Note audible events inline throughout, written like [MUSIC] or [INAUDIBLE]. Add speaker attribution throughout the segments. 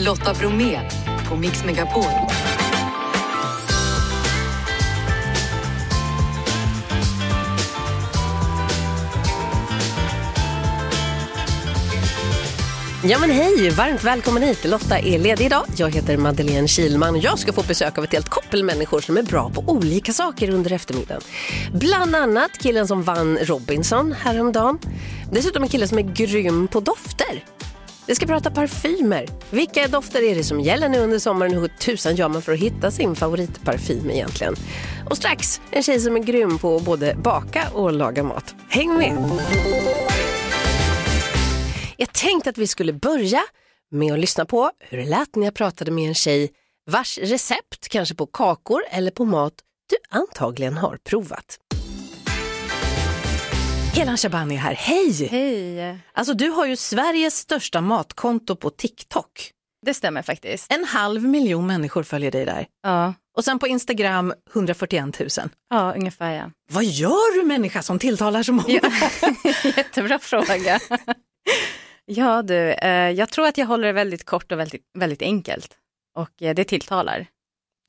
Speaker 1: Lotta Bromé på Mix Megapol.
Speaker 2: Ja men hej, varmt välkommen hit. Lotta är ledig idag. Jag heter Madeleine Kilman och jag ska få besök av ett helt koppel människor som är bra på olika saker under eftermiddagen. Bland annat killen som vann Robinson häromdagen. Dessutom en kille som är grym på dofter. Vi ska prata parfymer. Vilka dofter är det som gäller nu under sommaren? Hur tusan gör man för att hitta sin favoritparfym egentligen? Och strax en tjej som är grym på att både baka och laga mat. Häng med! Jag tänkte att vi skulle börja med att lyssna på hur det lät när jag pratade med en tjej vars recept, kanske på kakor eller på mat, du antagligen har provat. Helan Shabani här, hej!
Speaker 3: Hej!
Speaker 2: Alltså du har ju Sveriges största matkonto på TikTok.
Speaker 3: Det stämmer faktiskt.
Speaker 2: En halv miljon människor följer dig där.
Speaker 3: Ja,
Speaker 2: Och sen på Instagram 141 000.
Speaker 3: ja ungefär ja.
Speaker 2: Vad gör du människa som tilltalar så många?
Speaker 3: Ja. [LAUGHS] Jättebra fråga. ja du, eh, jag tror att jag håller det väldigt kort och väldigt, väldigt enkelt. Och eh, det tilltalar.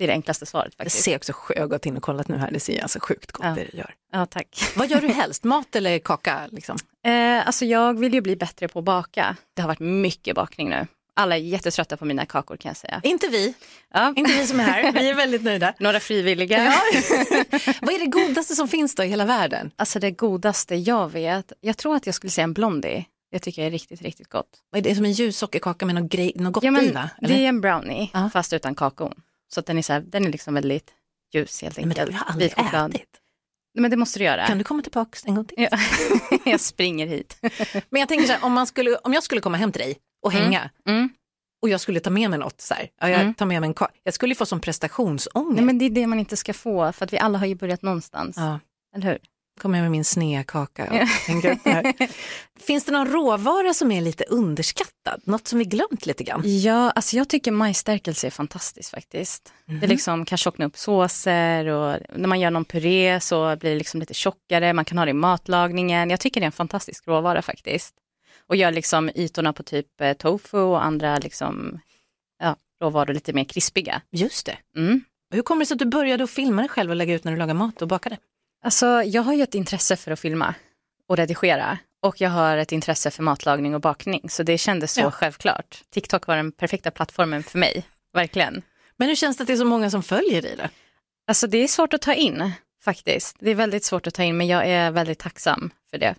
Speaker 3: Det är det enklaste svaret
Speaker 2: Det
Speaker 3: faktiskt.
Speaker 2: ser också, jag har gått in och kollat nu här, det ser alltså sjukt gott
Speaker 3: Ja.
Speaker 2: det du gör.
Speaker 3: Ja, tack. [LAUGHS]
Speaker 2: Vad gör du helst, mat eller kaka? Liksom?
Speaker 3: Eh, alltså jag vill ju bli bättre på att baka. Det har varit mycket bakning nu. Alla är jättetrötta på mina kakor kan jag säga.
Speaker 2: Inte vi,
Speaker 3: Ja.
Speaker 2: inte vi som är här, [LAUGHS] vi är väldigt nöjda.
Speaker 3: Några frivilliga.
Speaker 2: Ja. [LAUGHS] Vad är det godaste som finns då i hela världen?
Speaker 3: Alltså det godaste jag vet, jag tror att jag skulle säga en Blondie. Det tycker jag är riktigt, riktigt gott.
Speaker 2: Vad är det som en ljus sockerkaka med något, grej, något
Speaker 3: Ja, men
Speaker 2: i va? Eller?
Speaker 3: det är en brownie
Speaker 2: Ja.
Speaker 3: fast utan kakon. Så den är, så här, den är liksom väldigt ljus helt
Speaker 2: Men det har
Speaker 3: enkelt.
Speaker 2: jag aldrig
Speaker 3: Vit choklad.
Speaker 2: ätit.
Speaker 3: Men det måste du göra.
Speaker 2: Kan du komma tillbaka en gång till?
Speaker 3: Ja. [LAUGHS] jag springer hit.
Speaker 2: Men jag tänker så här, om, man skulle, om jag skulle komma hem till dig och hänga
Speaker 3: Mm.
Speaker 2: och jag skulle ta med mig något så här, ja, jag
Speaker 3: Mm.
Speaker 2: tar med mig en jag skulle få som prestationsångest.
Speaker 3: Nej men det är det man inte ska få för att vi alla har ju börjat någonstans.
Speaker 2: Ja,
Speaker 3: Eller hur?
Speaker 2: Kommer jag med min snea kaka och tänker upp här. [LAUGHS] Finns det någon råvara som är lite underskattad? Något som vi glömt lite grann?
Speaker 3: Ja, alltså jag tycker majsstärkelse är fantastiskt faktiskt.
Speaker 2: Mhm.
Speaker 3: Det liksom kan tjockna upp såser och när man gör någon puré så blir det liksom lite tjockare. Man kan ha det i matlagningen. Jag tycker det är en fantastisk råvara faktiskt. Och gör liksom ytorna på typ eh, tofu och andra liksom, ja, råvaror lite mer krispiga.
Speaker 2: Just det.
Speaker 3: Mm.
Speaker 2: Hur kommer det sig att du började att filma dig själv och lägga ut när du lagar mat och bakade?
Speaker 3: Alltså, jag har ju ett intresse för att filma och redigera och jag har ett intresse för matlagning och bakning så det kändes så
Speaker 2: Ja.
Speaker 3: självklart. TikTok var den perfekta plattformen för mig, verkligen.
Speaker 2: Men hur känns det att det är så många som följer dig då?
Speaker 3: Alltså det är svårt att ta in faktiskt. Det är väldigt svårt att ta in men jag är väldigt tacksam för det.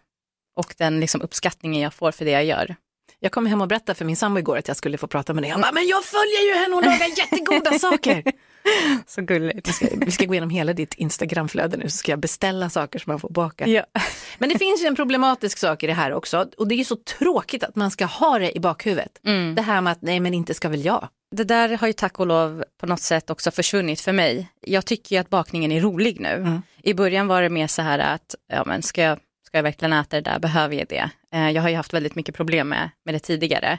Speaker 3: Och den liksom uppskattningen jag får för det jag gör.
Speaker 2: Jag kom hem och berättade för min sambo igår att jag skulle få prata med dig. Han bara, men jag följer ju henne, hon lagar jättegoda saker. [LAUGHS] [LAUGHS]
Speaker 3: Så gulligt.
Speaker 2: Vi ska, vi ska gå igenom hela ditt Instagramflöde nu så ska jag beställa saker som man får baka.
Speaker 3: Ja. [LAUGHS]
Speaker 2: Men det finns ju en problematisk sak i det här också och det är ju så tråkigt att man ska ha det i bakhuvudet.
Speaker 3: Mm.
Speaker 2: Det här med att nej men inte ska väl jag.
Speaker 3: Det där har ju tack och lov på något sätt också försvunnit för mig. Jag tycker ju att bakningen är rolig nu.
Speaker 2: Mm.
Speaker 3: I början var det mer så här att, ja men ska jag, ska jag verkligen äta det där, behöver jag det? Eh, jag har ju haft väldigt mycket problem med, med det tidigare.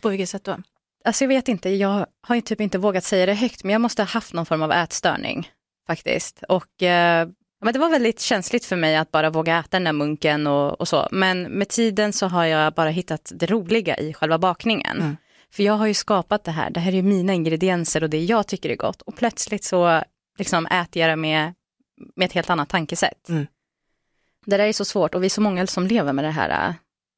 Speaker 2: På vilket sätt då?
Speaker 3: Alltså jag vet inte, jag har ju typ inte vågat säga det högt, men jag måste ha haft någon form av ätstörning faktiskt. Och eh, men det var väldigt känsligt för mig att bara våga äta den där munken och, och så. Men med tiden så har jag bara hittat det roliga i själva bakningen.
Speaker 2: Mm.
Speaker 3: För jag har ju skapat det här, det här är mina ingredienser och det jag tycker är gott. Och plötsligt så liksom äter jag det med, med ett helt annat tankesätt.
Speaker 2: Mm.
Speaker 3: Det där är så svårt och vi är så många som lever med det här äh,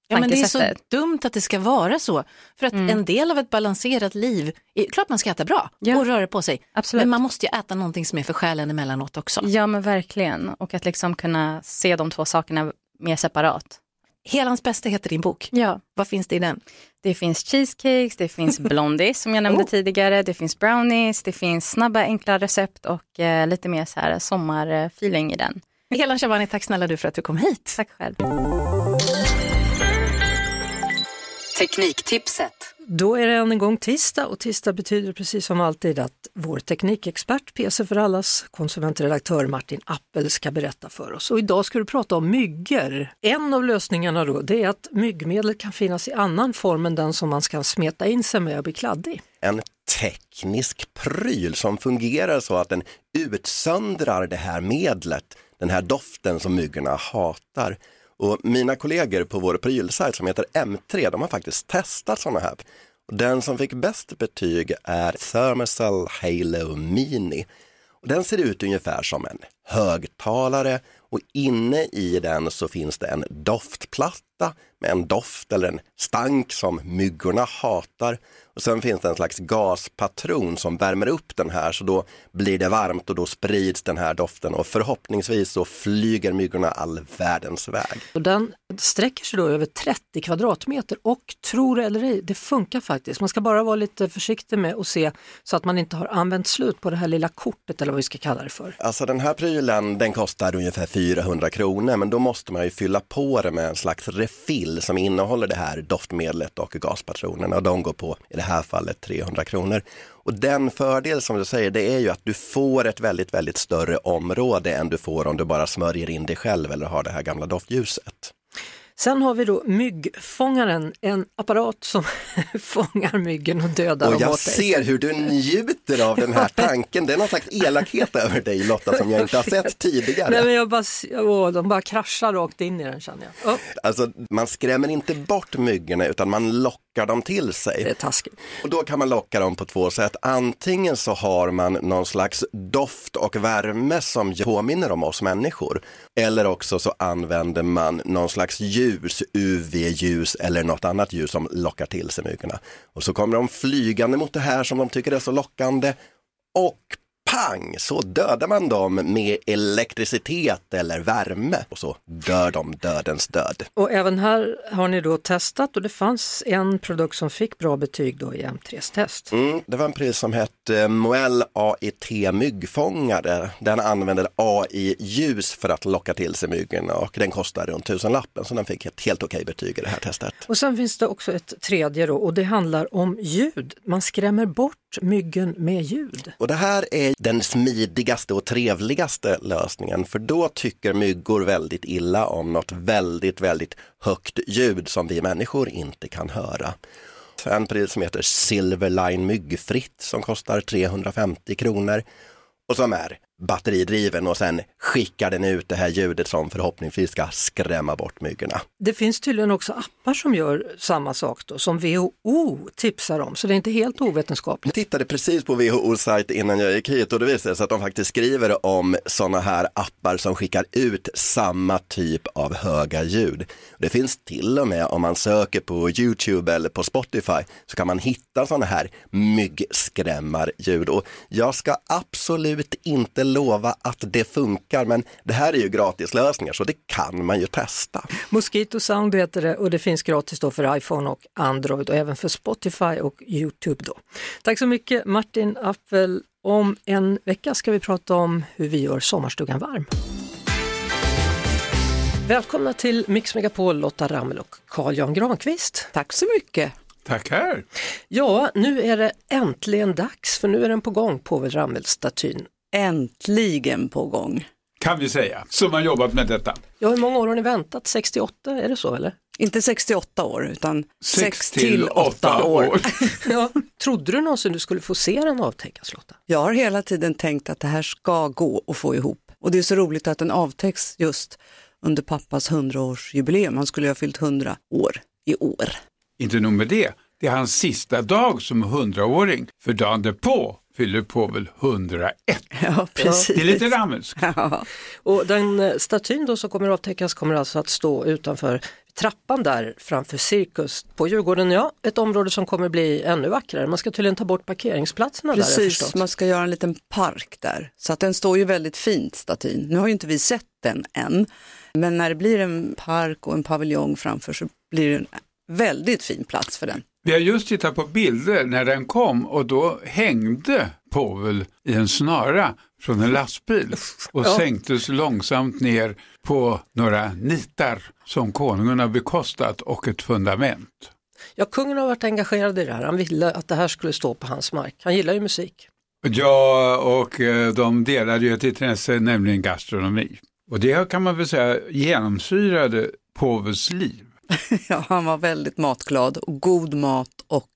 Speaker 2: Ja, men det är så dumt att det ska vara så. För att
Speaker 3: Mm.
Speaker 2: en del av ett balanserat liv, är, klart man ska äta bra
Speaker 3: Ja.
Speaker 2: och röra på sig.
Speaker 3: Absolut.
Speaker 2: Men man måste ju äta någonting som är för själen emellanåt också.
Speaker 3: Ja men verkligen, och att liksom kunna se de två sakerna mer separat.
Speaker 2: Helans bästa heter din bok.
Speaker 3: Ja,
Speaker 2: Vad finns det i den?
Speaker 3: det finns cheesecakes, det finns [LAUGHS] blondies som jag nämnde
Speaker 2: Oh.
Speaker 3: tidigare, det finns brownies, det finns snabba enkla recept och eh, lite mer så här sommarfeeling i den.
Speaker 2: Helan Shabani, tack snälla du för att du kom hit.
Speaker 3: Tack själv.
Speaker 1: Tekniktipset.
Speaker 4: Då är det än en gång tisdag och tisdag betyder precis som alltid att vår teknikexpert, PC för allas konsumentredaktör Martin Appel ska berätta för oss. Och idag ska du prata om myggor. En av lösningarna då det är att myggmedel kan finnas i annan form än den som man ska smeta in sig med och bli kladdig.
Speaker 5: en teknisk pryl som fungerar så att den utsöndrar det här medlet, den här doften som myggorna hatar. Och mina kollegor på vår prylsajt som heter M3, de har faktiskt testat sådana här. Den som fick bäst betyg är Thermacell Halo Mini. Den ser ut ungefär som en högtalare och inne i den så finns det en doftplatta med en doft eller en stank som myggorna hatar. Och sen finns det en slags gaspatron som värmer upp den här så då blir det varmt och då sprids den här doften och förhoppningsvis så flyger myggorna all världens väg.
Speaker 4: Och den sträcker sig då över 30 kvadratmeter och tror eller ej, det funkar faktiskt. Man ska bara vara lite försiktig med att se så att man inte har använt slut på det här lilla kortet eller vad vi ska kalla det för.
Speaker 5: Alltså den här prylen den kostar ungefär 400 kronor men då måste man ju fylla på det med en slags refill som innehåller det här doftmedlet och gaspatronerna och de går på i det här fallet 300 kronor. Och den fördel som du säger det är ju att du får ett väldigt, väldigt större område än du får om du bara smörjer in dig själv eller har det här gamla doftljuset.
Speaker 4: Sen har vi då myggfångaren, en apparat som [LAUGHS] fångar myggen och dödar
Speaker 5: Och
Speaker 4: dem
Speaker 5: jag
Speaker 4: åt dig.
Speaker 5: ser hur du njuter av den här tanken. Det är någon slags elakhet över dig Lotta som jag inte har sett [LAUGHS] tidigare.
Speaker 4: Nej, men jag bara, åh, de bara kraschar rakt in i den känner jag. Oh,
Speaker 5: Alltså, man skrämmer inte bort myggorna utan man lockar dem till
Speaker 4: det är
Speaker 5: sig.
Speaker 4: taskigt.
Speaker 5: Och då kan man locka dem på två sätt. Antingen så har man någon slags doft och värme som påminner om oss människor. Eller också så använder man någon slags ljus, UV-ljus eller något annat ljus som lockar till sig myggorna. Och så kommer de flygande mot det här som de tycker är så lockande. Och pang så dödar man dem med elektricitet eller värme och så dör de dödens död.
Speaker 4: Och även här har ni då testat och det fanns en produkt som fick bra betyg då i M3s test.
Speaker 5: Mm, det var en pris som hette Moel AIT myggfångare. Den använder AI-ljus för att locka till sig myggorna och den kostar runt tusenlappen så den fick ett helt okej betyg i det här testet.
Speaker 4: Och sen finns det också ett tredje då och det handlar om ljud. Man skrämmer bort myggen med ljud.
Speaker 5: Och det här är den smidigaste och trevligaste lösningen för då tycker myggor väldigt illa om något väldigt, väldigt högt ljud som vi människor inte kan höra. En pryl som heter Silverline myggfritt som kostar 350 kronor och som är batteridriven och sen skickar den ut det här ljudet som förhoppningsvis ska skrämma bort myggorna.
Speaker 4: Det finns tydligen också appar som gör samma sak då, som WHO tipsar om, så det är inte helt ovetenskapligt.
Speaker 5: Jag tittade precis på WHOs sajt innan jag gick hit och det visade sig att de faktiskt skriver om sådana här appar som skickar ut samma typ av höga ljud. Det finns till och med om man söker på YouTube eller på Spotify så kan man hitta sådana här myggskrämmarljud och jag ska absolut inte lova att det funkar men det här är ju gratislösningar så det kan man ju testa.
Speaker 4: Mosquito Sound heter det och det finns gratis då för iPhone och Android och även för Spotify och Youtube då. Tack så mycket Martin Appel. Om en vecka ska vi prata om hur vi gör sommarstugan varm. Välkomna till Mix Megapol, Lotta Rammel och Carl-Jan Granqvist.
Speaker 6: Tack så mycket.
Speaker 7: Tackar!
Speaker 4: Ja, nu är det äntligen dags för nu är den på gång, Povel Ramel-statyn.
Speaker 6: Äntligen på gång.
Speaker 7: Kan vi säga, som har jobbat med detta.
Speaker 4: Ja, hur många år har ni väntat? 68, är det så eller?
Speaker 6: Inte 68 år utan 6
Speaker 7: till
Speaker 6: till 8
Speaker 7: åtta
Speaker 6: år.
Speaker 7: år. [LAUGHS] [LAUGHS]
Speaker 4: Ja, trodde du någonsin du skulle få se den avtäckas Lotta?
Speaker 6: Jag har hela tiden tänkt att det här ska gå att få ihop. Och det är så roligt att den avtäcks just under pappas 100-årsjubileum. Han skulle ju ha fyllt 100 år i år.
Speaker 7: Inte nog med det, det är hans sista dag som 100-åring. För dagen därpå fyller på väl 101.
Speaker 6: Ja, precis.
Speaker 7: Det är lite rammelsk.
Speaker 6: Ja.
Speaker 4: Och den eh, statyn då som kommer att avtäckas kommer alltså att stå utanför trappan där framför Cirkus på Djurgården. Ja, ett område som kommer bli ännu vackrare. Man ska tydligen ta bort parkeringsplatserna där har jag
Speaker 6: Precis, man ska göra en liten park där. Så att den står ju väldigt fint statyn. Nu har ju inte vi sett den än. Men när det blir en park och en paviljong framför så blir det en väldigt fin plats för den.
Speaker 7: Vi har just tittat på bilder när den kom och då hängde Povel i en snara från en lastbil och
Speaker 4: Ja.
Speaker 7: sänktes långsamt ner på några nitar som konungen har bekostat och ett fundament.
Speaker 4: Ja, kungen har varit engagerad i det här. Han ville att det här skulle stå på hans mark. Han gillar ju musik.
Speaker 7: Ja, och eh, de delade ju ett intresse, nämligen gastronomi. Och det kan man väl säga genomsyrade Povels liv. [LAUGHS]
Speaker 6: Ja, han var väldigt matglad och god mat och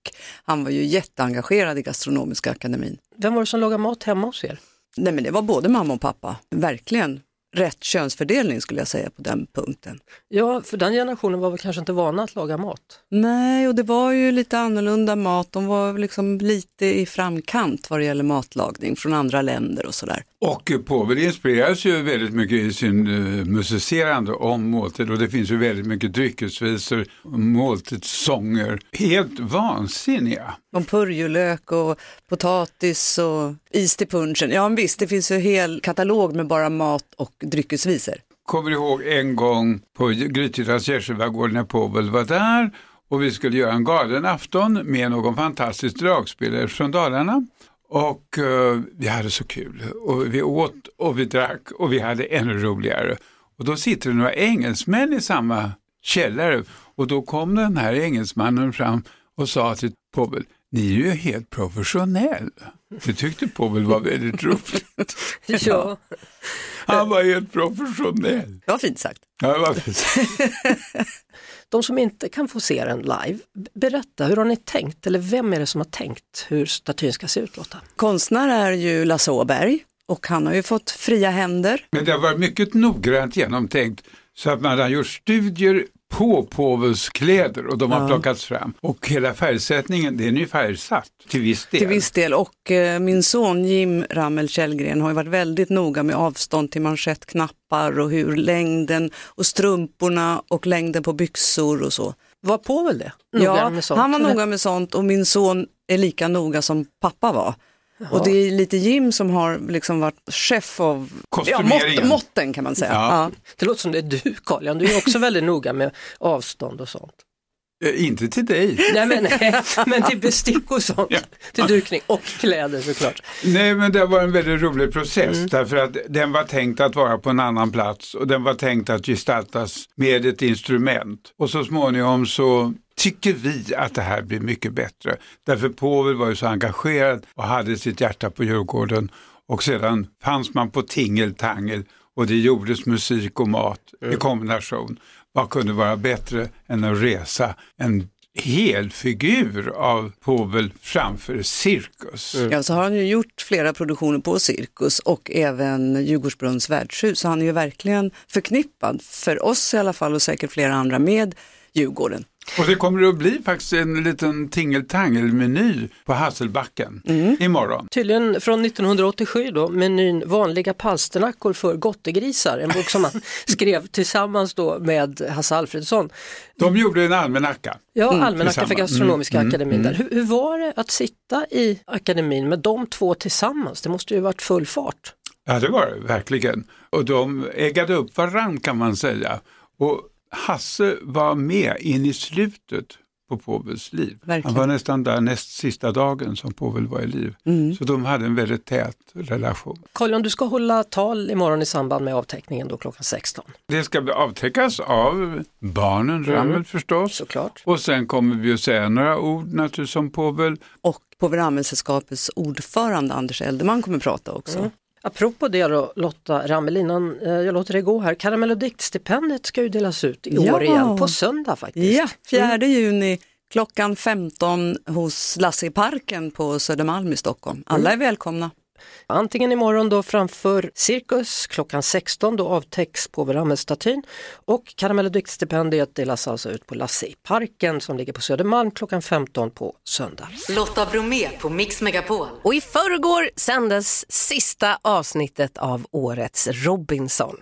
Speaker 6: han var ju jätteengagerad i Gastronomiska akademin.
Speaker 4: Vem var det som lagade mat hemma hos er?
Speaker 6: Nej men det var både mamma och pappa, verkligen. Rätt könsfördelning skulle jag säga på den punkten.
Speaker 4: Ja, för den generationen var väl kanske inte vana att laga mat.
Speaker 6: Nej, och det var ju lite annorlunda mat. De var liksom lite i framkant vad det gäller matlagning från andra länder och sådär.
Speaker 7: Och Povel inspireras ju väldigt mycket i sin uh, musicerande om måltid och det finns ju väldigt mycket dryckesvisor, måltidssånger, helt vansinniga.
Speaker 6: Om purjolök och potatis och is till punchen. Ja visst, det finns ju en hel katalog med bara mat och dryckesvisor.
Speaker 7: Kommer ihåg en gång på Grythyttans gärsebagård när Povel var där och vi skulle göra en galen afton med någon fantastisk dragspelare från Dalarna. Och uh, vi hade så kul och vi åt och vi drack och vi hade ännu roligare. Och då sitter det några engelsmän i samma källare och då kom den här engelsmannen fram och sa till Povel, ni är ju helt professionell. Det tyckte Povel var väldigt roligt. [LAUGHS]
Speaker 4: ja.
Speaker 7: Han var helt professionell.
Speaker 6: Det var fint sagt.
Speaker 7: Ja, det var fint. [LAUGHS]
Speaker 4: De som inte kan få se den live, berätta, hur har ni tänkt? Eller vem är det som har tänkt hur statyn ska se ut Lotta?
Speaker 6: Konstnär är ju Lasse Åberg och han har ju fått fria händer.
Speaker 7: Men det har varit mycket noggrant genomtänkt så att man har gjort studier på påvens kläder och de har
Speaker 6: Ja.
Speaker 7: plockats fram. Och hela färgsättningen, den är ju färgsatt till viss del.
Speaker 6: Till viss del och eh, min son Jim Ramel Källgren har ju varit väldigt noga med avstånd till manschettknappar och hur längden och strumporna och längden på byxor och så.
Speaker 4: Var på väl det? Noga
Speaker 6: ja,
Speaker 4: med sånt,
Speaker 6: han var noga med sånt och min son är lika noga som pappa var. Och det är lite Jim som har liksom varit chef av ja, mått, måtten kan man säga.
Speaker 7: Ja.
Speaker 6: Ja.
Speaker 4: Det låter som det är du Carl-Jan, du är också väldigt noga med avstånd och sånt.
Speaker 7: Eh, Inte till dig.
Speaker 4: Nej men, [LAUGHS] men till bestick och sånt,
Speaker 7: Ja.
Speaker 4: till dukning och kläder såklart.
Speaker 7: Nej, men det var en väldigt rolig process
Speaker 6: Mm.
Speaker 7: därför att den var tänkt att vara på en annan plats och den var tänkt att gestaltas med ett instrument. Och så småningom så tycker vi att det här blir mycket bättre. Därför Povel var ju så engagerad och hade sitt hjärta på Djurgården och sedan fanns man på tingeltangel och det gjordes musik och mat i kombination. Vad kunde vara bättre än att resa en hel figur av Povel framför cirkus?
Speaker 6: Ja, så har han ju gjort flera produktioner på Cirkus och även Djurgårdsbrunns värdshus. Så han är ju verkligen förknippad, för oss i alla fall och säkert flera andra, med Djurgården.
Speaker 7: Och det kommer att bli faktiskt en liten tingeltangelmeny på Hasselbacken imorgon.
Speaker 4: Tydligen från 1987 då, menyn vanliga palsternackor för gottegrisar, en bok som han [LAUGHS] skrev tillsammans då med Hasse Alfredsson.
Speaker 7: De gjorde en almanacka.
Speaker 4: Ja, Almanacka för gastronomiska
Speaker 7: Mm,
Speaker 4: akademin. Där. Hur, hur var det att sitta i akademin med de två tillsammans? Det måste ju varit full fart.
Speaker 7: Ja, det var det verkligen. Och de äggade upp varann kan man säga. Och Hasse var med in i slutet på Povels liv.
Speaker 6: Verkligen.
Speaker 7: Han var nästan där näst sista dagen som Povel var i liv. Så de hade en väldigt tät relation.
Speaker 4: Carl, du ska hålla tal imorgon i samband med avteckningen då klockan 16.
Speaker 7: Det ska avtäckas av barnen, Ramel förstås.
Speaker 4: Såklart.
Speaker 7: Och sen kommer vi att säga några ord naturligtvis om Povel.
Speaker 6: Och på Rammelsällskapets ordförande Anders Eldeman kommer prata också.
Speaker 4: Mm. Apropå det då Lotta Ramel, innan eh, jag låter det gå här, Karamell och diktstipendiet ska ju delas ut i
Speaker 6: Ja.
Speaker 4: år igen, på söndag faktiskt.
Speaker 6: Ja, 4 juni klockan 15 hos Lasse i parken på Södermalm i Stockholm. Alla är välkomna.
Speaker 4: Antingen imorgon då framför Cirkus klockan 16 då avtäcks på Ramel-statyn och Karamell och diktstipendiet delas alltså ut på Lasse i parken som ligger på Södermalm klockan 15 på söndag.
Speaker 1: Lotta Bromé på Mix Megapol.
Speaker 8: Och i förrgår sändes sista avsnittet av årets Robinson.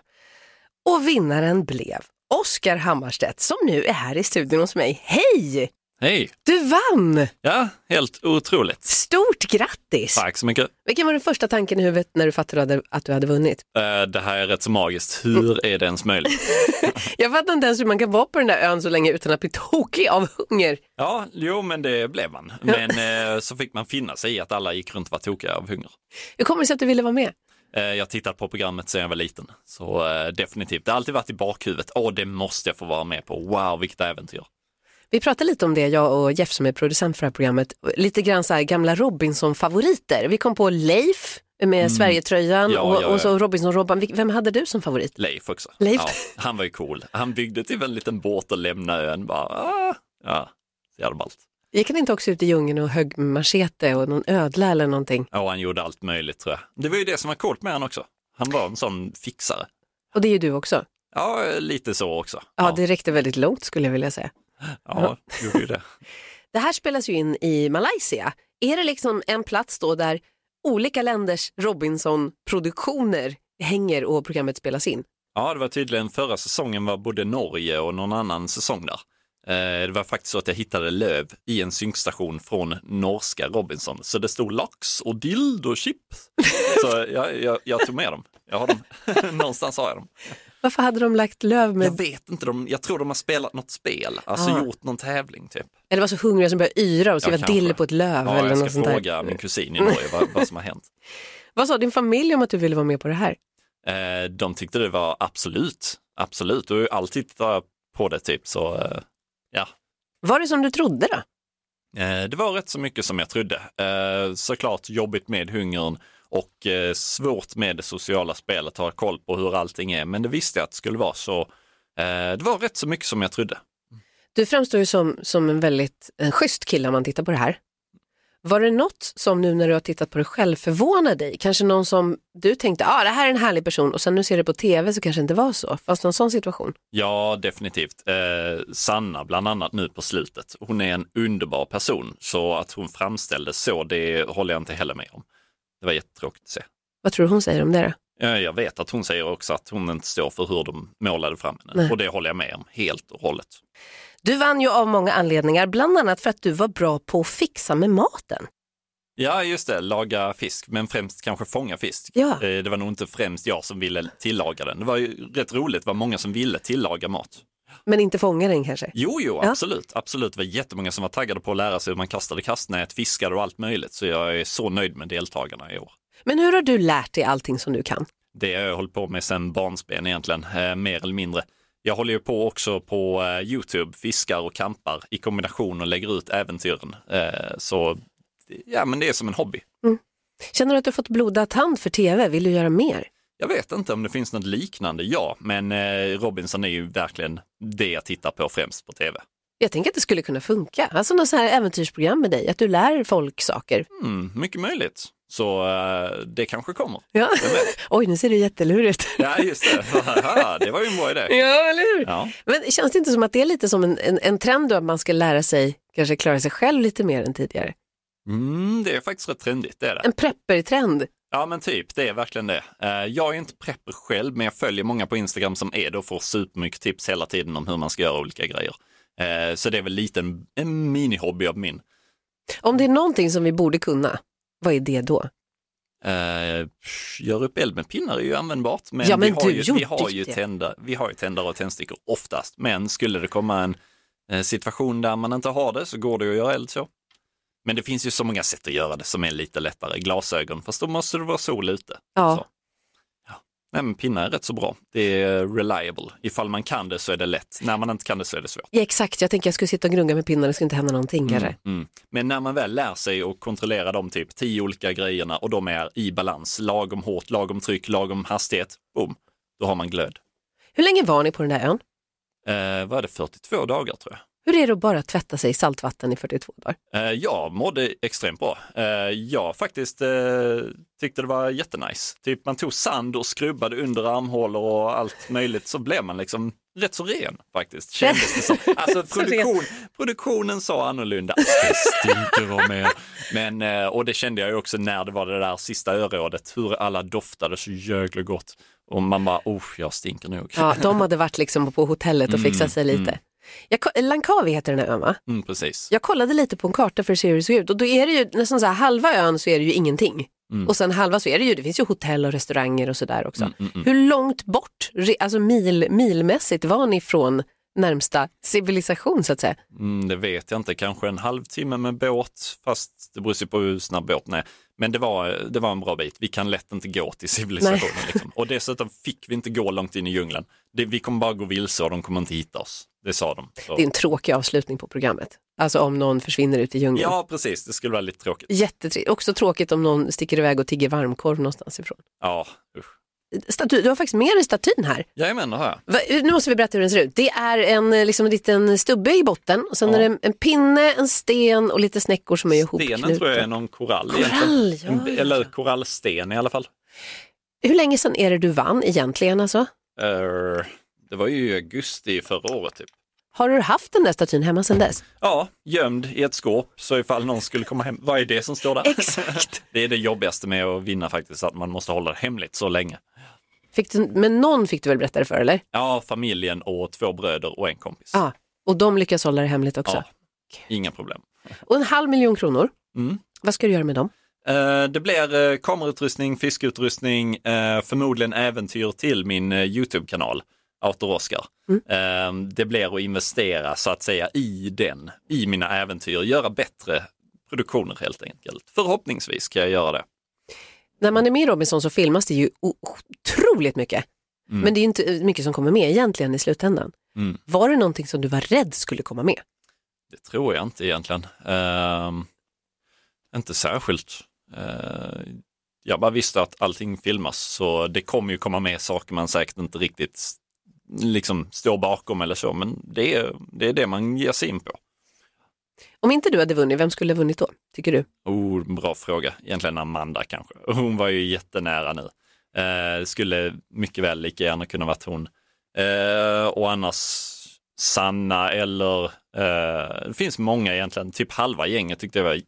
Speaker 8: Och vinnaren blev Oskar Hammarstedt som nu är här i studion hos mig. Hej!
Speaker 9: Hej!
Speaker 8: Du vann!
Speaker 9: Ja, helt otroligt.
Speaker 8: Stort grattis!
Speaker 9: Tack så mycket.
Speaker 8: Vilken var den första tanken i huvudet när du fattade att du hade vunnit?
Speaker 9: Eh, Det här är rätt så magiskt. Hur är det ens möjligt? [LAUGHS]
Speaker 8: Jag fattar inte ens hur man kan vara på den där ön så länge utan att bli tokig av hunger.
Speaker 9: Ja, jo, men det blev man. Men eh, så fick man finna sig i att alla gick runt och var tokiga av hunger.
Speaker 8: Hur kommer det sig att du ville vara med?
Speaker 9: Eh, Jag har tittat på programmet sedan jag var liten, så eh, definitivt. Det har alltid varit i bakhuvudet. Åh, det måste jag få vara med på. Wow, vilket äventyr.
Speaker 8: Vi pratade lite om det, jag och Jeff som är producent för det här programmet. Lite grann så här gamla Robinson-favoriter. Vi kom på Leif med Sverigetröjan
Speaker 9: Mm. Ja,
Speaker 8: och,
Speaker 9: ja, ja.
Speaker 8: och så Robinson-Robban. Vem hade du som favorit?
Speaker 9: Leif också.
Speaker 8: Leif.
Speaker 9: Ja, han var ju cool. Han byggde till en liten båt och lämnade ön. Bara, ah, ja, så jävla ballt.
Speaker 8: Gick han inte också ut i djungeln och högg machete och någon ödla eller någonting?
Speaker 9: Ja, han gjorde allt möjligt tror jag. Det var ju det som var coolt med han också. Han var en sån fixare.
Speaker 8: Och det är ju du också.
Speaker 9: Ja, lite så också.
Speaker 8: Ja, det räckte väldigt långt skulle jag vilja säga.
Speaker 9: Ja, gjorde ju det. [LAUGHS]
Speaker 8: Det här spelas ju in i Malaysia. Är det liksom en plats då där olika länders Robinson-produktioner hänger och programmet spelas in?
Speaker 9: Ja, det var tydligen förra säsongen var både Norge och någon annan säsong där. Eh, Det var faktiskt så att jag hittade löv i en synkstation från norska Robinson. Så det stod lax och dildo-chips. [LAUGHS] Så jag, jag, jag tog med dem. Jag har dem. [LAUGHS] Någonstans har jag dem.
Speaker 8: Varför hade de lagt löv med...
Speaker 9: Jag vet inte, de, jag tror de har spelat något spel, alltså
Speaker 8: Ah.
Speaker 9: gjort någon tävling typ.
Speaker 8: Eller var så hungriga som började yra och skriva
Speaker 9: kanske.
Speaker 8: dill på ett löv
Speaker 9: Ja,
Speaker 8: eller
Speaker 9: jag
Speaker 8: något
Speaker 9: ska
Speaker 8: sånt
Speaker 9: fråga
Speaker 8: där.
Speaker 9: min kusin i Norge vad, vad som har hänt. [LAUGHS]
Speaker 8: Vad sa din familj om att du ville vara med på det här?
Speaker 9: Eh, de tyckte det var absolut, absolut. Och alltid tittar på det typ så, eh, ja.
Speaker 8: Var det som du trodde då?
Speaker 9: Eh, det var rätt så mycket som jag trodde. Eh, såklart jobbigt med hungern och eh, svårt med det sociala spelet, ha koll på hur allting är. Men det visste jag att det skulle vara så eh, det var rätt så mycket som jag trodde.
Speaker 8: Du framstår ju som, som en väldigt en schysst kille om man tittar på det här. Var det något som nu när du har tittat på det själv förvånar dig? Kanske någon som du tänkte, ah, det här är en härlig person och sen nu ser du på tv så kanske det inte var så. Fanns det någon sån situation?
Speaker 9: Ja, definitivt. Eh, Sanna bland annat nu på slutet. Hon är en underbar person, så att hon framställdes så, det håller jag inte heller med om. Det var jättetråkigt att se.
Speaker 8: Vad tror du hon säger om det då?
Speaker 9: Jag vet att hon säger också att hon inte står för hur de målade fram henne
Speaker 8: Nej.
Speaker 9: och det håller jag med om helt och hållet.
Speaker 8: Du vann ju av många anledningar, bland annat för att du var bra på att fixa med maten.
Speaker 9: Ja, just det, laga fisk, men främst kanske fånga fisk.
Speaker 8: Ja.
Speaker 9: Eh, Det var nog inte främst jag som ville tillaga den. Det var ju rätt roligt, det var många som ville tillaga mat.
Speaker 8: Men inte fånga den kanske?
Speaker 9: Jo, jo,
Speaker 8: Ja.
Speaker 9: absolut, absolut. Det var jättemånga som var taggade på att lära sig hur man kastade kastnät, fiskade och allt möjligt. Så jag är så nöjd med deltagarna i år.
Speaker 8: Men hur har du lärt dig allting som du kan?
Speaker 9: Det har jag hållit på med sedan barnsben egentligen, eh, mer eller mindre. Jag håller ju på också på eh, Youtube, fiskar och kampar i kombination och lägger ut äventyren. Eh, så ja, men det är som en hobby.
Speaker 8: Känner du att du fått blodad tand för tv? Vill du göra mer?
Speaker 9: Jag vet inte om det finns något liknande, ja, men eh, Robinson är ju verkligen det jag tittar på främst på tv.
Speaker 8: Jag tänker att det skulle kunna funka. Alltså något så här äventyrsprogram med dig, att du lär folk saker.
Speaker 9: Mm, mycket möjligt. Så eh, det kanske kommer.
Speaker 8: Ja. [LAUGHS] Oj, nu ser du jättelurigt. [LAUGHS]
Speaker 9: Ja, just det. Det var ju en bra idé.
Speaker 8: Ja, eller hur?
Speaker 9: Ja.
Speaker 8: Men känns det inte som att det är lite som en, en, en trend då, att man ska lära sig, kanske klara sig själv lite mer än tidigare?
Speaker 9: Mm, det är faktiskt rätt trendigt, det är det.
Speaker 8: En prepper-trend.
Speaker 9: Ja men typ, det är verkligen det. Eh, Jag är inte prepper själv, men jag följer många på Instagram som är det och får supermycket tips hela tiden om hur man ska göra olika grejer. Eh, Så det är väl lite en, en mini-hobby av min.
Speaker 8: Om det är någonting som vi borde kunna, vad är det då?
Speaker 9: Eh, Gör upp eld med pinnar är ju användbart, men,
Speaker 8: Ja, men
Speaker 9: vi, har ju, vi, har ju
Speaker 8: det.
Speaker 9: tändare, vi har ju tändare och tändstickor oftast. Men skulle det komma en situation där man inte har det så går det att göra eld så. Men det finns ju så många sätt att göra det som är lite lättare. Glasögon, fast då måste det vara sol ute.
Speaker 8: Ja.
Speaker 9: Så. Ja. Nej, men pinnar är rätt så bra. Det är reliable. Ifall man kan det så är det lätt. När man inte kan det så är det svårt.
Speaker 8: Ja, exakt, jag tänker jag skulle sitta och gnugga med pinnar, det skulle inte hända någonting kanske.
Speaker 9: Mm. Men när man väl lär sig att kontrollera de typ tio olika grejerna och de är i balans, lagom hårt, lagom tryck, lagom hastighet, boom, då har man glöd.
Speaker 8: Hur länge var ni på den där ön?
Speaker 9: Eh, vad är det, 42 dagar tror jag.
Speaker 8: Hur är det att bara tvätta sig i saltvatten i 42 dagar?
Speaker 9: Eh, jag mådde extremt bra. Eh, jag faktiskt eh, tyckte det var jättenice. Typ man tog sand och skrubbade under armhålor och allt möjligt så blev man liksom rätt så ren faktiskt. Kändes det som. [LAUGHS] Alltså produktion, produktionen sa annorlunda. Det stinker. Men, eh, och det kände jag ju också när det var det där sista örådet, hur alla doftade så jäkla gott. Och man bara, oh, jag stinker nog.
Speaker 8: Ja, de hade varit liksom på hotellet och fixat sig lite. Jag, Langkawi heter den här ön va?
Speaker 9: Mm, precis.
Speaker 8: Jag kollade lite på en karta för att se hur det ser ut och då är det ju nästan så här, halva ön så är det ju ingenting. Och sen halva så är det ju, det finns ju hotell och restauranger och sådär också. Hur långt bort, alltså mil, milmässigt var ni från närmsta civilisation så att säga?
Speaker 9: Mm, det vet jag inte, kanske en halvtimme med båt, fast det beror ju på hur snabb båten är. Men det var, det var en bra bit. Vi kan lätt inte gå till civilisationen. Liksom. Och dessutom fick vi inte gå långt in i djungeln. Det, vi kommer bara gå vilse och de kommer inte hitta oss. Det sa de. Så.
Speaker 8: Det är en tråkig avslutning på programmet. Alltså om någon försvinner ut i djungeln.
Speaker 9: Ja, precis. Det skulle vara lite tråkigt.
Speaker 8: Jättetrevligt. Också tråkigt om någon sticker iväg och tigger varmkorv någonstans ifrån.
Speaker 9: Ja, usch.
Speaker 8: Staty, du har faktiskt med dig statyn här.
Speaker 9: Jajamän, det har jag.
Speaker 8: Va, nu måste vi berätta hur den ser ut. Det är en eh, liksom, en liten stubbe i botten och sen
Speaker 9: Ja.
Speaker 8: är det en, en pinne, en sten och lite snäckor som är ihopknutna.
Speaker 9: Stenen tror jag är någon korall.
Speaker 8: Korall, ja, ja,
Speaker 9: Eller korallsten i alla fall.
Speaker 8: Hur länge sedan är det du vann egentligen alltså?
Speaker 9: Eh, det var ju i augusti förra året typ.
Speaker 8: Har du haft den där statyn hemma sedan dess?
Speaker 9: Ja, gömd i ett skåp så ifall någon skulle komma hem. Vad är det som står där?
Speaker 8: Exakt. [LAUGHS]
Speaker 9: Det är det jobbigaste med att vinna faktiskt, att man måste hålla det hemligt så länge.
Speaker 8: Fick du, men någon fick du väl berätta det för eller?
Speaker 9: Ja, familjen och två bröder och en kompis.
Speaker 8: Ja. Och de lyckas hålla det hemligt också?
Speaker 9: Ja, inga problem.
Speaker 8: Och en halv miljon kronor,
Speaker 9: Mm.
Speaker 8: vad ska du göra med dem?
Speaker 9: Eh, Det blir eh, kamerautrustning, fiskeutrustning, eh, förmodligen äventyr till min YouTube-kanal, Autor Oscar. Eh, Det blir att investera så att säga i den, i mina äventyr, göra bättre produktioner helt enkelt. Förhoppningsvis ska jag göra det.
Speaker 8: När man är med i Robinson så filmas det ju otroligt mycket.
Speaker 9: Mm.
Speaker 8: Men det är inte mycket som kommer med egentligen i slutändan.
Speaker 9: Mm.
Speaker 8: Var det någonting som du var rädd skulle komma med?
Speaker 9: Det tror jag inte egentligen. Ehm, inte särskilt. Eh, jag bara visste att allting filmas så det kommer ju komma med saker man säkert inte riktigt liksom står bakom eller så, men det är det, är det man ger sig in på.
Speaker 8: Om inte du hade vunnit, vem skulle ha vunnit då, tycker du?
Speaker 9: Oh, bra fråga. Egentligen Amanda kanske. Hon var ju jättenära nu. Eh, skulle mycket väl lika gärna kunna varit hon. Eh, och annars Sanna eller eh, det finns många egentligen. Typ halva gänget tyckte jag var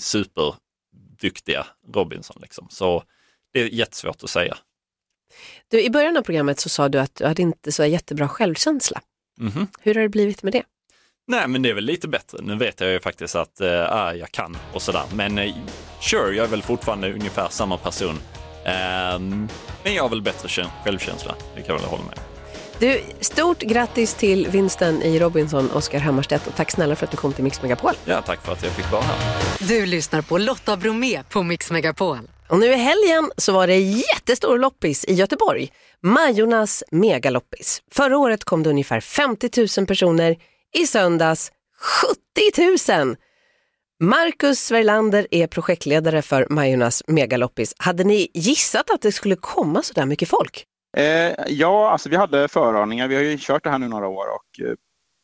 Speaker 9: superduktiga Robinson. Liksom. Så det är jättesvårt att säga.
Speaker 8: Du? I början av programmet så sa du att du hade inte så jättebra självkänsla.
Speaker 9: Mhm.
Speaker 8: Hur har det blivit med det?
Speaker 9: Nej, men det är väl lite bättre. Nu vet jag ju faktiskt att ah, jag kan och sådär. Men eh, sure, jag är väl fortfarande ungefär samma person. Ehm, men jag har väl bättre kä- självkänsla, det kan jag väl hålla med.
Speaker 8: Du, stort grattis till vinsten i Robinson, Oskar Hammarstedt och tack snälla för att du kom till Mix Megapol.
Speaker 9: Ja, tack för att jag fick vara här.
Speaker 1: Du lyssnar på Lotta Bromé på Mix Megapol.
Speaker 8: Och nu i helgen så var det jättestor loppis i Göteborg. Majornas megaloppis. Förra året kom det ungefär 50 000 personer. I söndags 70 000. Marcus Sverlander är projektledare för Majornas megaloppis. Hade ni gissat att det skulle komma så där mycket folk?
Speaker 10: Eh, ja, alltså vi hade föraningar. Vi har ju kört det här nu några år och eh,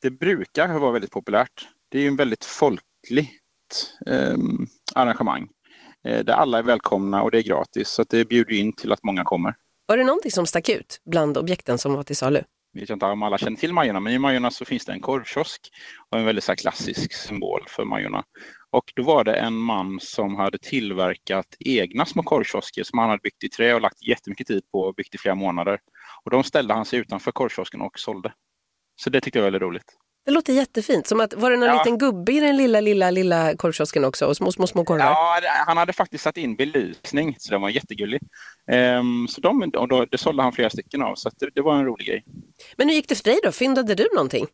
Speaker 10: det brukar vara väldigt populärt. Det är ju en väldigt folkligt eh, arrangemang där alla är välkomna och det är gratis så det bjuder in till att många kommer.
Speaker 8: Var det någonting som stack ut bland objekten som var till salu?
Speaker 10: Jag vet inte om alla känner till Majorna, men i Majorna så finns det en korvkiosk och en väldigt så klassisk symbol för Majorna. Och då var det en man som hade tillverkat egna små korvkiosker som han hade byggt i trä och lagt jättemycket tid på och byggt i flera månader. Och de ställde han sig utanför korvkiosken och sålde. Så det tyckte jag var väldigt roligt.
Speaker 8: Det låter jättefint. Som att, var det någon
Speaker 10: Ja.
Speaker 8: liten gubbe i den lilla, lilla, lilla korvkiosken också? Och små, små, små korvar?
Speaker 10: Ja, han hade faktiskt satt in belysning, så den var jättegullig. Ehm, så de, och då, det sålde han flera stycken av, så det, det var en rolig grej.
Speaker 8: Men hur gick det för dig då? Fyndade du någonting?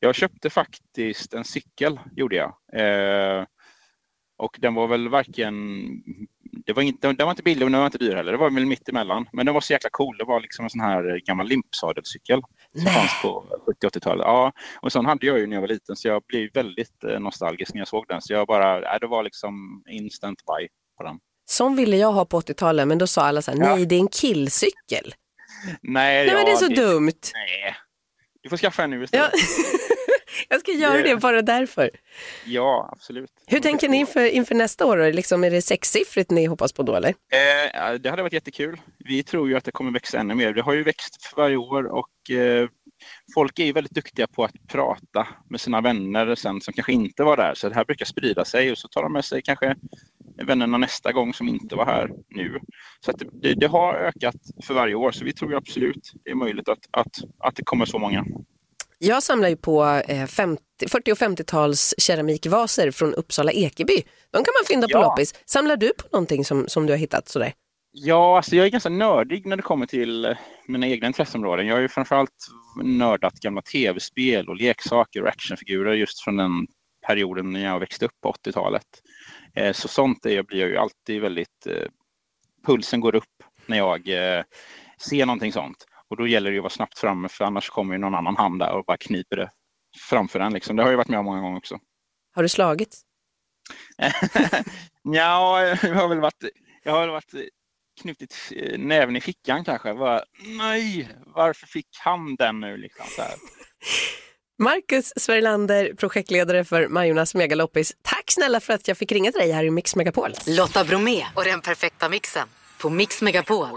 Speaker 10: Jag köpte faktiskt en cykel, gjorde jag. Eh, och den var väl varken... Det var inte, den var inte billig och den var inte dyr heller. Det var väl mitt emellan. Men den var så jäkla cool. Det var liksom en sån här gammal limpsadelcykel fanns på 70-80-talet. Ja, och sån hade jag ju när jag var liten så jag blev väldigt eh, nostalgisk när jag såg den. Så jag bara, äh, det var liksom instant buy på den.
Speaker 8: Som ville jag ha på 80-talet men då sa alla så här,
Speaker 10: Ja.
Speaker 8: nej det är en killcykel.
Speaker 10: Nej,
Speaker 8: Nej men det är så
Speaker 10: det-
Speaker 8: dumt.
Speaker 10: Nej. Du får skaffa en nu
Speaker 8: Ja. [LAUGHS] jag ska göra det bara därför.
Speaker 10: Ja, absolut.
Speaker 8: Hur tänker ni inför, inför nästa år? Liksom, är det sexsiffrigt ni hoppas på då eller?
Speaker 10: Eh, det hade varit jättekul. Vi tror ju att det kommer växa ännu mer. Det har ju växt för varje år och eh, folk är ju väldigt duktiga på att prata med sina vänner sen som kanske inte var där. Så det här brukar sprida sig och så tar de med sig kanske vännerna nästa gång som inte var här nu. Så det, det, har ökat för varje år så vi tror absolut det är möjligt att, att, att det kommer så många.
Speaker 8: Jag samlar ju på eh, 50, 40 och 50-tals keramikvaser från Uppsala Ekeby. De kan man fynda på
Speaker 10: Ja.
Speaker 8: loppis. Samlar du på någonting som, som du har hittat sådär?
Speaker 10: Ja, alltså jag är ganska nördig när det kommer till eh, mina egna intresseområden. Jag har ju framförallt nördat gamla tv-spel och leksaker och actionfigurer just från den perioden när jag växte upp på 80-talet. Eh, Så sånt är jag, blir jag ju alltid väldigt... eh, Pulsen går upp när jag eh, ser någonting sånt. Och då gäller det att vara snabbt framme för annars kommer ju någon annan hand där och bara kniper det framför en. Liksom. Det har jag varit med om många gånger också.
Speaker 8: Har du slagit? [LAUGHS]
Speaker 10: ja, jag har väl varit, jag har väl varit knutit näven i fickan kanske. Bara, nej, varför fick han den nu? Liksom, så här.
Speaker 8: Marcus Sverlander, projektledare för Majornas megaloppis. Tack snälla för att jag fick ringa till dig här i Mix Megapol.
Speaker 1: Lotta Bromé och den perfekta mixen på Mix Megapol.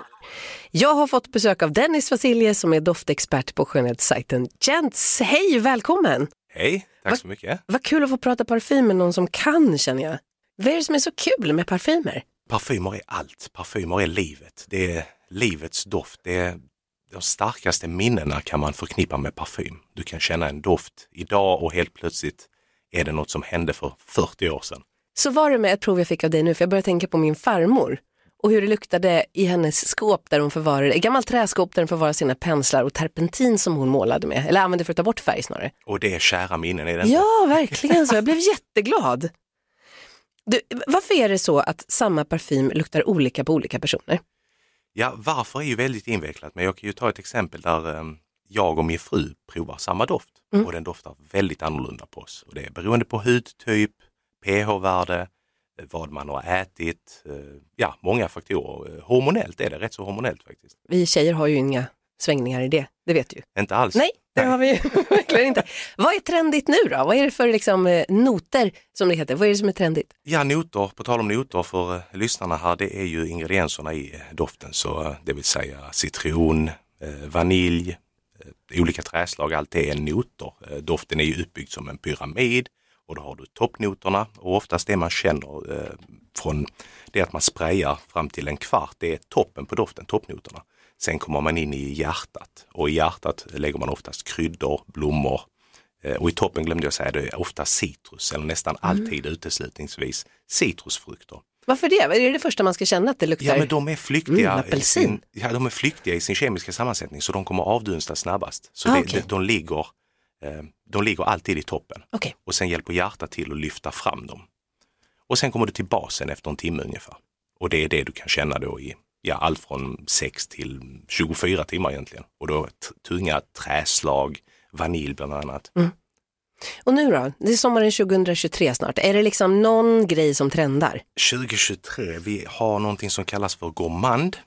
Speaker 8: Jag har fått besök av Dennis Vasilje som är doftexpert på skönhetssajten Gents. Hej, välkommen!
Speaker 11: Hej, tack
Speaker 8: Va-
Speaker 11: så mycket.
Speaker 8: Vad kul att få prata parfym med någon som kan känner jag. Vad är det som är så kul med parfymer?
Speaker 11: Parfymer är allt, parfymer är livet. Det är livets doft. Det är de starkaste minnena kan man förknippa med parfym. Du kan känna en doft idag och helt plötsligt är det något som hände för 40 år sedan.
Speaker 8: Så var det med ett prov jag fick av dig nu, för jag började tänka på min farmor och hur det luktade i hennes skåp där hon förvarade, ett gammalt träskåp där hon förvarade sina penslar och terpentin som hon målade med, eller använde för att ta bort färg snarare.
Speaker 11: Och det är kära minnen, är det inte?
Speaker 8: Ja, verkligen så. Jag blev jätteglad. Du, varför är det så att samma parfym luktar olika på olika personer?
Speaker 11: Ja, varför är ju väldigt invecklat, men jag kan ju ta ett exempel där eh, jag och min fru provar samma doft och den doftar väldigt annorlunda på oss. Och det är beroende på hudtyp, pH-värde, vad man har ätit, eh, ja många faktorer. Eh, Hormonellt är det rätt så hormonellt faktiskt.
Speaker 8: Vi tjejer har ju inga svängningar i det, det vet du ju.
Speaker 11: Inte alls.
Speaker 8: Nej, det har vi ju [LAUGHS] verkligen inte. Vad är trendigt nu då? Vad är det för liksom, eh, noter som det heter? Vad är det som är trendigt?
Speaker 11: Ja, noter, på tal om noter för lyssnarna här, det är ju ingredienserna i doften. Så det vill säga citron, vanilj, olika träslag, allt det är noter. Doften är ju uppbyggd som en pyramid och då har du toppnoterna och oftast det man känner eh, från det att man sprayar fram till en kvart, det är toppen på doften, toppnoterna. Sen kommer man in i hjärtat och i hjärtat lägger man oftast kryddor, blommor, Eh, Och i toppen glömde jag säga, det är ofta citrus eller nästan alltid uteslutningsvis citrusfrukter.
Speaker 8: Varför det? Är det första man ska känna att det luktar?
Speaker 11: Ja men de är flyktiga,
Speaker 8: Mm,
Speaker 11: i sin, ja, de är flyktiga i sin kemiska sammansättning så de kommer avdunsta snabbast. Så
Speaker 8: Ah,
Speaker 11: det,
Speaker 8: okej.
Speaker 11: de, de, ligger, de ligger alltid i toppen
Speaker 8: Okej.
Speaker 11: och sen hjälper hjärtat till att lyfta fram dem. Och sen kommer du till basen efter en timme ungefär. Och det är det du kan känna då i ja, allt från 6 till 24 timmar egentligen. Och då tunga träslag, vanilj bland annat.
Speaker 8: Och nu då? Det är sommaren 2023 snart. Är det liksom någon grej som trendar?
Speaker 11: 2023, vi har någonting som kallas för gourmand.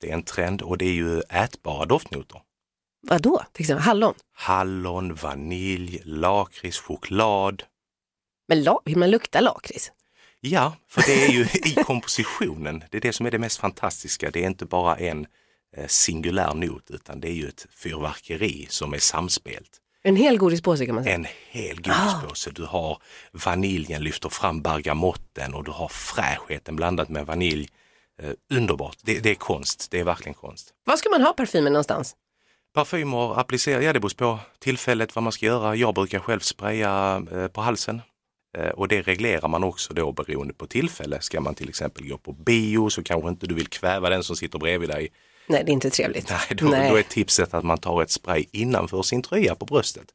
Speaker 11: Det är en trend och det är ju ätbara doftnoter.
Speaker 8: Vad då? Till exempel hallon?
Speaker 11: Hallon, vanilj, lakrits, choklad.
Speaker 8: Men la- vill man lukta lakrits?
Speaker 11: Ja, för det är ju [LAUGHS] i kompositionen, det är det som är det mest fantastiska. Det är inte bara en eh, singulär not utan det är ju ett fyrverkeri som är samspelt.
Speaker 8: En hel godispåse kan man säga.
Speaker 11: En hel godispåse. Du har vaniljen lyfter fram bergamotten och du har fräschheten blandat med vanilj. Eh, underbart, det, det är konst, det är verkligen konst.
Speaker 8: Var ska man ha parfymen någonstans?
Speaker 11: Parfymer applicerar, ja det beror på tillfället vad man ska göra. Jag brukar själv spraya eh, på halsen eh, och det reglerar man också då beroende på tillfälle. Ska man till exempel gå på bio så kanske inte du vill kväva den som sitter bredvid dig.
Speaker 8: Nej, det är inte trevligt. [LAUGHS]
Speaker 11: Nej, då, då är tipset att man tar ett spray innanför sin tröja på bröstet.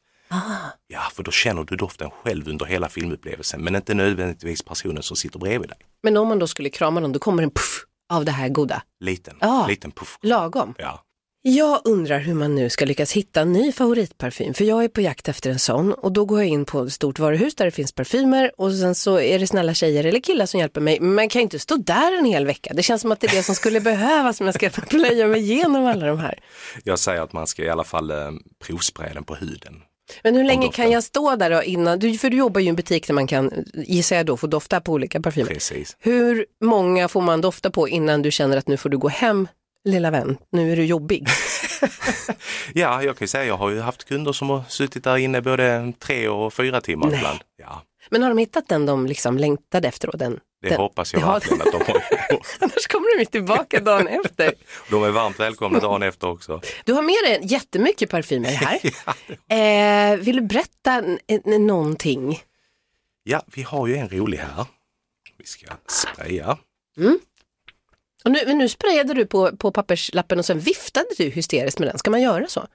Speaker 11: Ja, för då känner du doften själv under hela filmupplevelsen men inte nödvändigtvis personen som sitter bredvid dig.
Speaker 8: Men om man då skulle krama någon, då kommer en puff av det här goda.
Speaker 11: Liten,
Speaker 8: Ja.
Speaker 11: liten puff.
Speaker 8: Lagom.
Speaker 11: Ja.
Speaker 8: Jag undrar hur man nu ska lyckas hitta en ny favoritparfym, för jag är på jakt efter en sån och då går jag in på ett stort varuhus där det finns parfymer och sen så är det snälla tjejer eller killar som hjälper mig. Men man kan ju inte stå där en hel vecka. Det känns som att det är det som skulle behövas om jag ska plöja mig igenom alla de här.
Speaker 11: Jag säger att man ska i alla fall eh, provspraya den på huden.
Speaker 8: Men hur länge kan jag stå där då innan, du, för du jobbar ju i en butik där man kan, gissar jag då, få dofta på olika parfymer.
Speaker 11: Precis.
Speaker 8: Hur många får man dofta på innan du känner att nu får du gå hem, lilla vän, nu är du jobbig? [LAUGHS] [LAUGHS]
Speaker 11: Ja, jag kan ju säga jag har ju haft kunder som har suttit där inne både tre och fyra timmar
Speaker 8: Nej.
Speaker 11: ibland. Ja,
Speaker 8: Men har de hittat den de liksom längtade efter då? Den,
Speaker 11: det
Speaker 8: den.
Speaker 11: hoppas jag
Speaker 8: Ja,
Speaker 11: verkligen att de har gjort. [LAUGHS]
Speaker 8: Annars kommer de tillbaka dagen efter.
Speaker 11: De är varmt välkomna dagen efter också.
Speaker 8: Du har med dig jättemycket parfymer här. eh, vill du berätta någonting?
Speaker 11: Ja, vi har ju en rolig här. Vi ska spraya.
Speaker 8: Och nu, nu sprayade du på, på papperslappen och sen viftade du hysteriskt med den. Ska man göra så?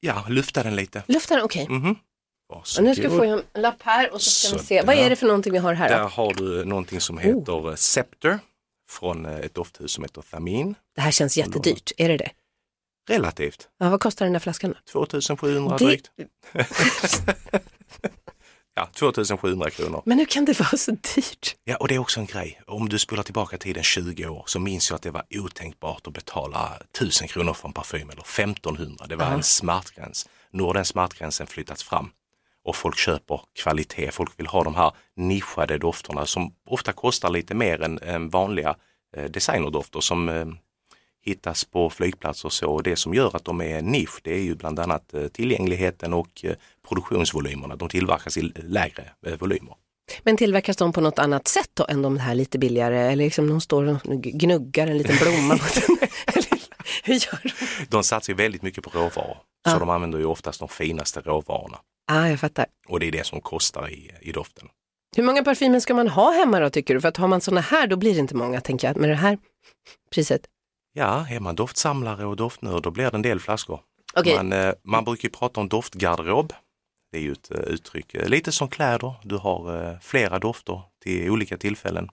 Speaker 11: Ja, lufta den lite.
Speaker 8: Lufta den, okej.
Speaker 11: Mhm.
Speaker 8: Och nu ska jag få en lapp här och så ska vi se. Vad är det för någonting vi har här?
Speaker 11: Där
Speaker 8: Då?
Speaker 11: har du någonting som heter Scepter från eh, ett dofthus som heter Thamin.
Speaker 8: Det här känns jättedyrt, är det det?
Speaker 11: Relativt,
Speaker 8: Ja, vad kostar den där flaskan? då?
Speaker 11: 2700
Speaker 8: Det-
Speaker 11: drygt. [LAUGHS] [LAUGHS] [LAUGHS] Ja, 2700 kronor.
Speaker 8: Men hur kan det vara så dyrt?
Speaker 11: Ja, och det är också en grej. Om du spolar tillbaka tiden 20 år så minns jag att det var otänkbart att betala 1000 kronor för en parfym eller 1500. Det var en smärtgräns. Nu har den smärtgränsen flyttats fram och folk köper kvalitet. Folk vill ha de här nischade dofterna som ofta kostar lite mer än, än vanliga eh, designerdofter som eh, hittas på flygplatser och så. Och det som gör att de är nisch det är ju bland annat eh, tillgängligheten och eh, produktionsvolymerna. De tillverkas i lägre eh, volymer.
Speaker 8: Men tillverkas de på något annat sätt då än de här lite billigare? Eller liksom de står och gnuggar en liten blomma mot? Eller [LAUGHS] [LAUGHS] Hur gör de?
Speaker 11: De satsar ju väldigt mycket på råvaror. Så
Speaker 8: Ja.
Speaker 11: de använder ju oftast de finaste råvarorna.
Speaker 8: Ah, jag fattar.
Speaker 11: Och det är det som kostar i, i doften.
Speaker 8: Hur många parfymer ska man ha hemma då tycker du? För att har man såna här då blir det inte många tänker jag. Med det här priset.
Speaker 11: Ja, är man doftsamlare och doftnörd då blir det en del flaskor.
Speaker 8: Okej.
Speaker 11: Man, eh, man brukar prata om doftgarderob. Det är ju ett eh, uttryck, eh, lite som kläder. Du har flera dofter till olika tillfällen.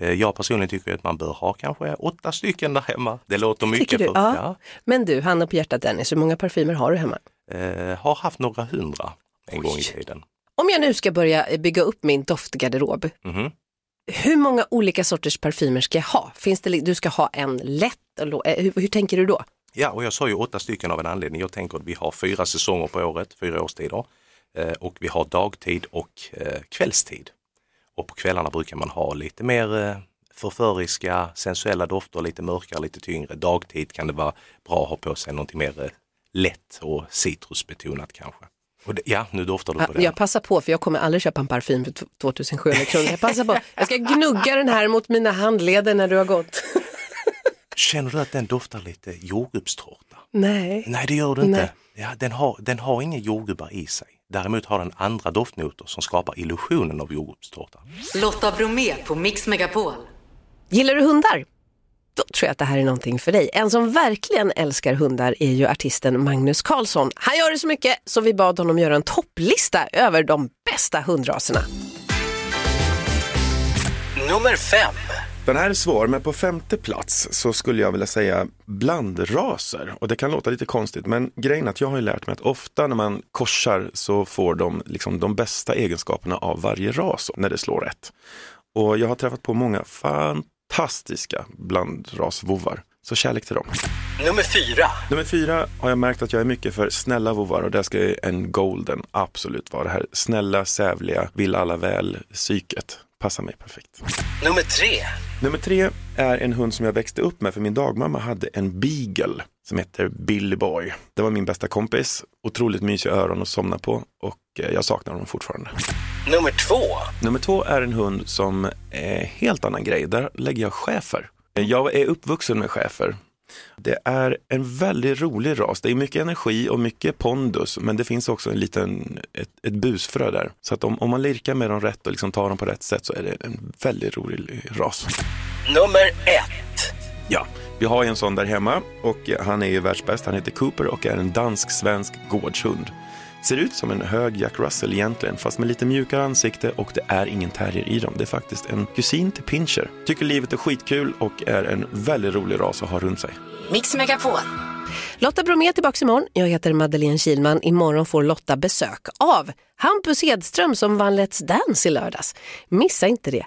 Speaker 11: Jag personligen tycker att man bör ha kanske åtta stycken där hemma. Det låter mycket.
Speaker 8: Tycker du?
Speaker 11: för,
Speaker 8: Ja. Men du, handen på hjärtat Dennis, hur många parfymer har du hemma?
Speaker 11: Eh, har haft några hundra en gång i tiden.
Speaker 8: Om jag nu ska börja bygga upp min doftgarderob,
Speaker 11: Mhm.
Speaker 8: hur många olika sorters parfymer ska jag ha? Finns det, du ska ha en lätt, eh, hur, hur tänker du då?
Speaker 11: Ja, och jag sa ju åtta stycken av en anledning. Jag tänker att vi har fyra säsonger på året, fyra årstider. Eh, och vi har dagtid och eh, kvällstid. Och på kvällarna brukar man ha lite mer förföriska, sensuella dofter, lite mörkare, lite tyngre. Dagtid kan det vara bra att ha på sig någonting mer lätt och citrusbetonat kanske. Det, ja, nu doftar du på den.
Speaker 8: Jag passar på för jag kommer aldrig köpa en parfym för 2700 kronor. Jag passar på, jag ska gnugga den här mot mina handleder när du har gått. [LAUGHS]
Speaker 11: Känner du att den doftar lite jordgubbstårta?
Speaker 8: Nej.
Speaker 11: Nej, det gör du inte.
Speaker 8: Nej.
Speaker 11: Ja, den, har, den har inga jordgubbar i sig. Däremot har den andra doftnoter som skapar illusionen av jordgubbstårta.
Speaker 1: Lotta Bromé på Mix Megapol.
Speaker 8: Gillar du hundar? Då tror jag att det här är någonting för dig. En som verkligen älskar hundar är ju artisten Magnus Carlsson. Han gör det så mycket så vi bad honom göra en topplista över de bästa hundraserna.
Speaker 12: Nummer fem.
Speaker 13: Den här är svår, men på femte plats så skulle jag vilja säga blandraser. Och det kan låta lite konstigt, men grejen är att jag har lärt mig att ofta när man korsar så får de liksom de bästa egenskaperna av varje ras när det slår rätt. Och jag har träffat på många fantastiska blandrasvovvar. Så kärlek till dem.
Speaker 12: Nummer fyra.
Speaker 13: Nummer fyra har jag märkt att jag är mycket för snälla vovvar och där ska en golden absolut vara det här snälla, sävliga, vill alla väl psyket. Passar mig perfekt.
Speaker 12: Nummer tre.
Speaker 13: Nummer tre är en hund som jag växte upp med för min dagmamma hade en beagle som heter Billy Boy. Det var min bästa kompis, otroligt mysiga öron att somna på och eh, jag saknar honom fortfarande.
Speaker 12: Nummer två.
Speaker 13: Nummer två är en hund som är helt annan grej. Där lägger jag schäfer. Jag är uppvuxen med schäfer. Det är en väldigt rolig ras. Det är mycket energi och mycket pondus, men det finns också en liten, ett, ett busfrö där. Så att om, om man lirkar med dem rätt och liksom tar dem på rätt sätt så är det en väldigt rolig ras.
Speaker 12: Nummer ett.
Speaker 13: Ja, vi har en sån där hemma och han är ju världsbäst. Han heter Cooper och är en dansk-svensk gårdshund. Ser ut som en hög Jack Russell egentligen, fast med lite mjukare ansikte och det är ingen terrier i dem. Det är faktiskt en kusin till Pinscher. Tycker livet är skitkul och är en väldigt rolig ras att ha runt sig.
Speaker 1: Mix Megapol.
Speaker 8: Lotta Bromé tillbaka imorgon. Jag heter Madeleine Kilman. Imorgon får Lotta besök av Hampus Hedström som vann Let's Dance i lördags. Missa inte det.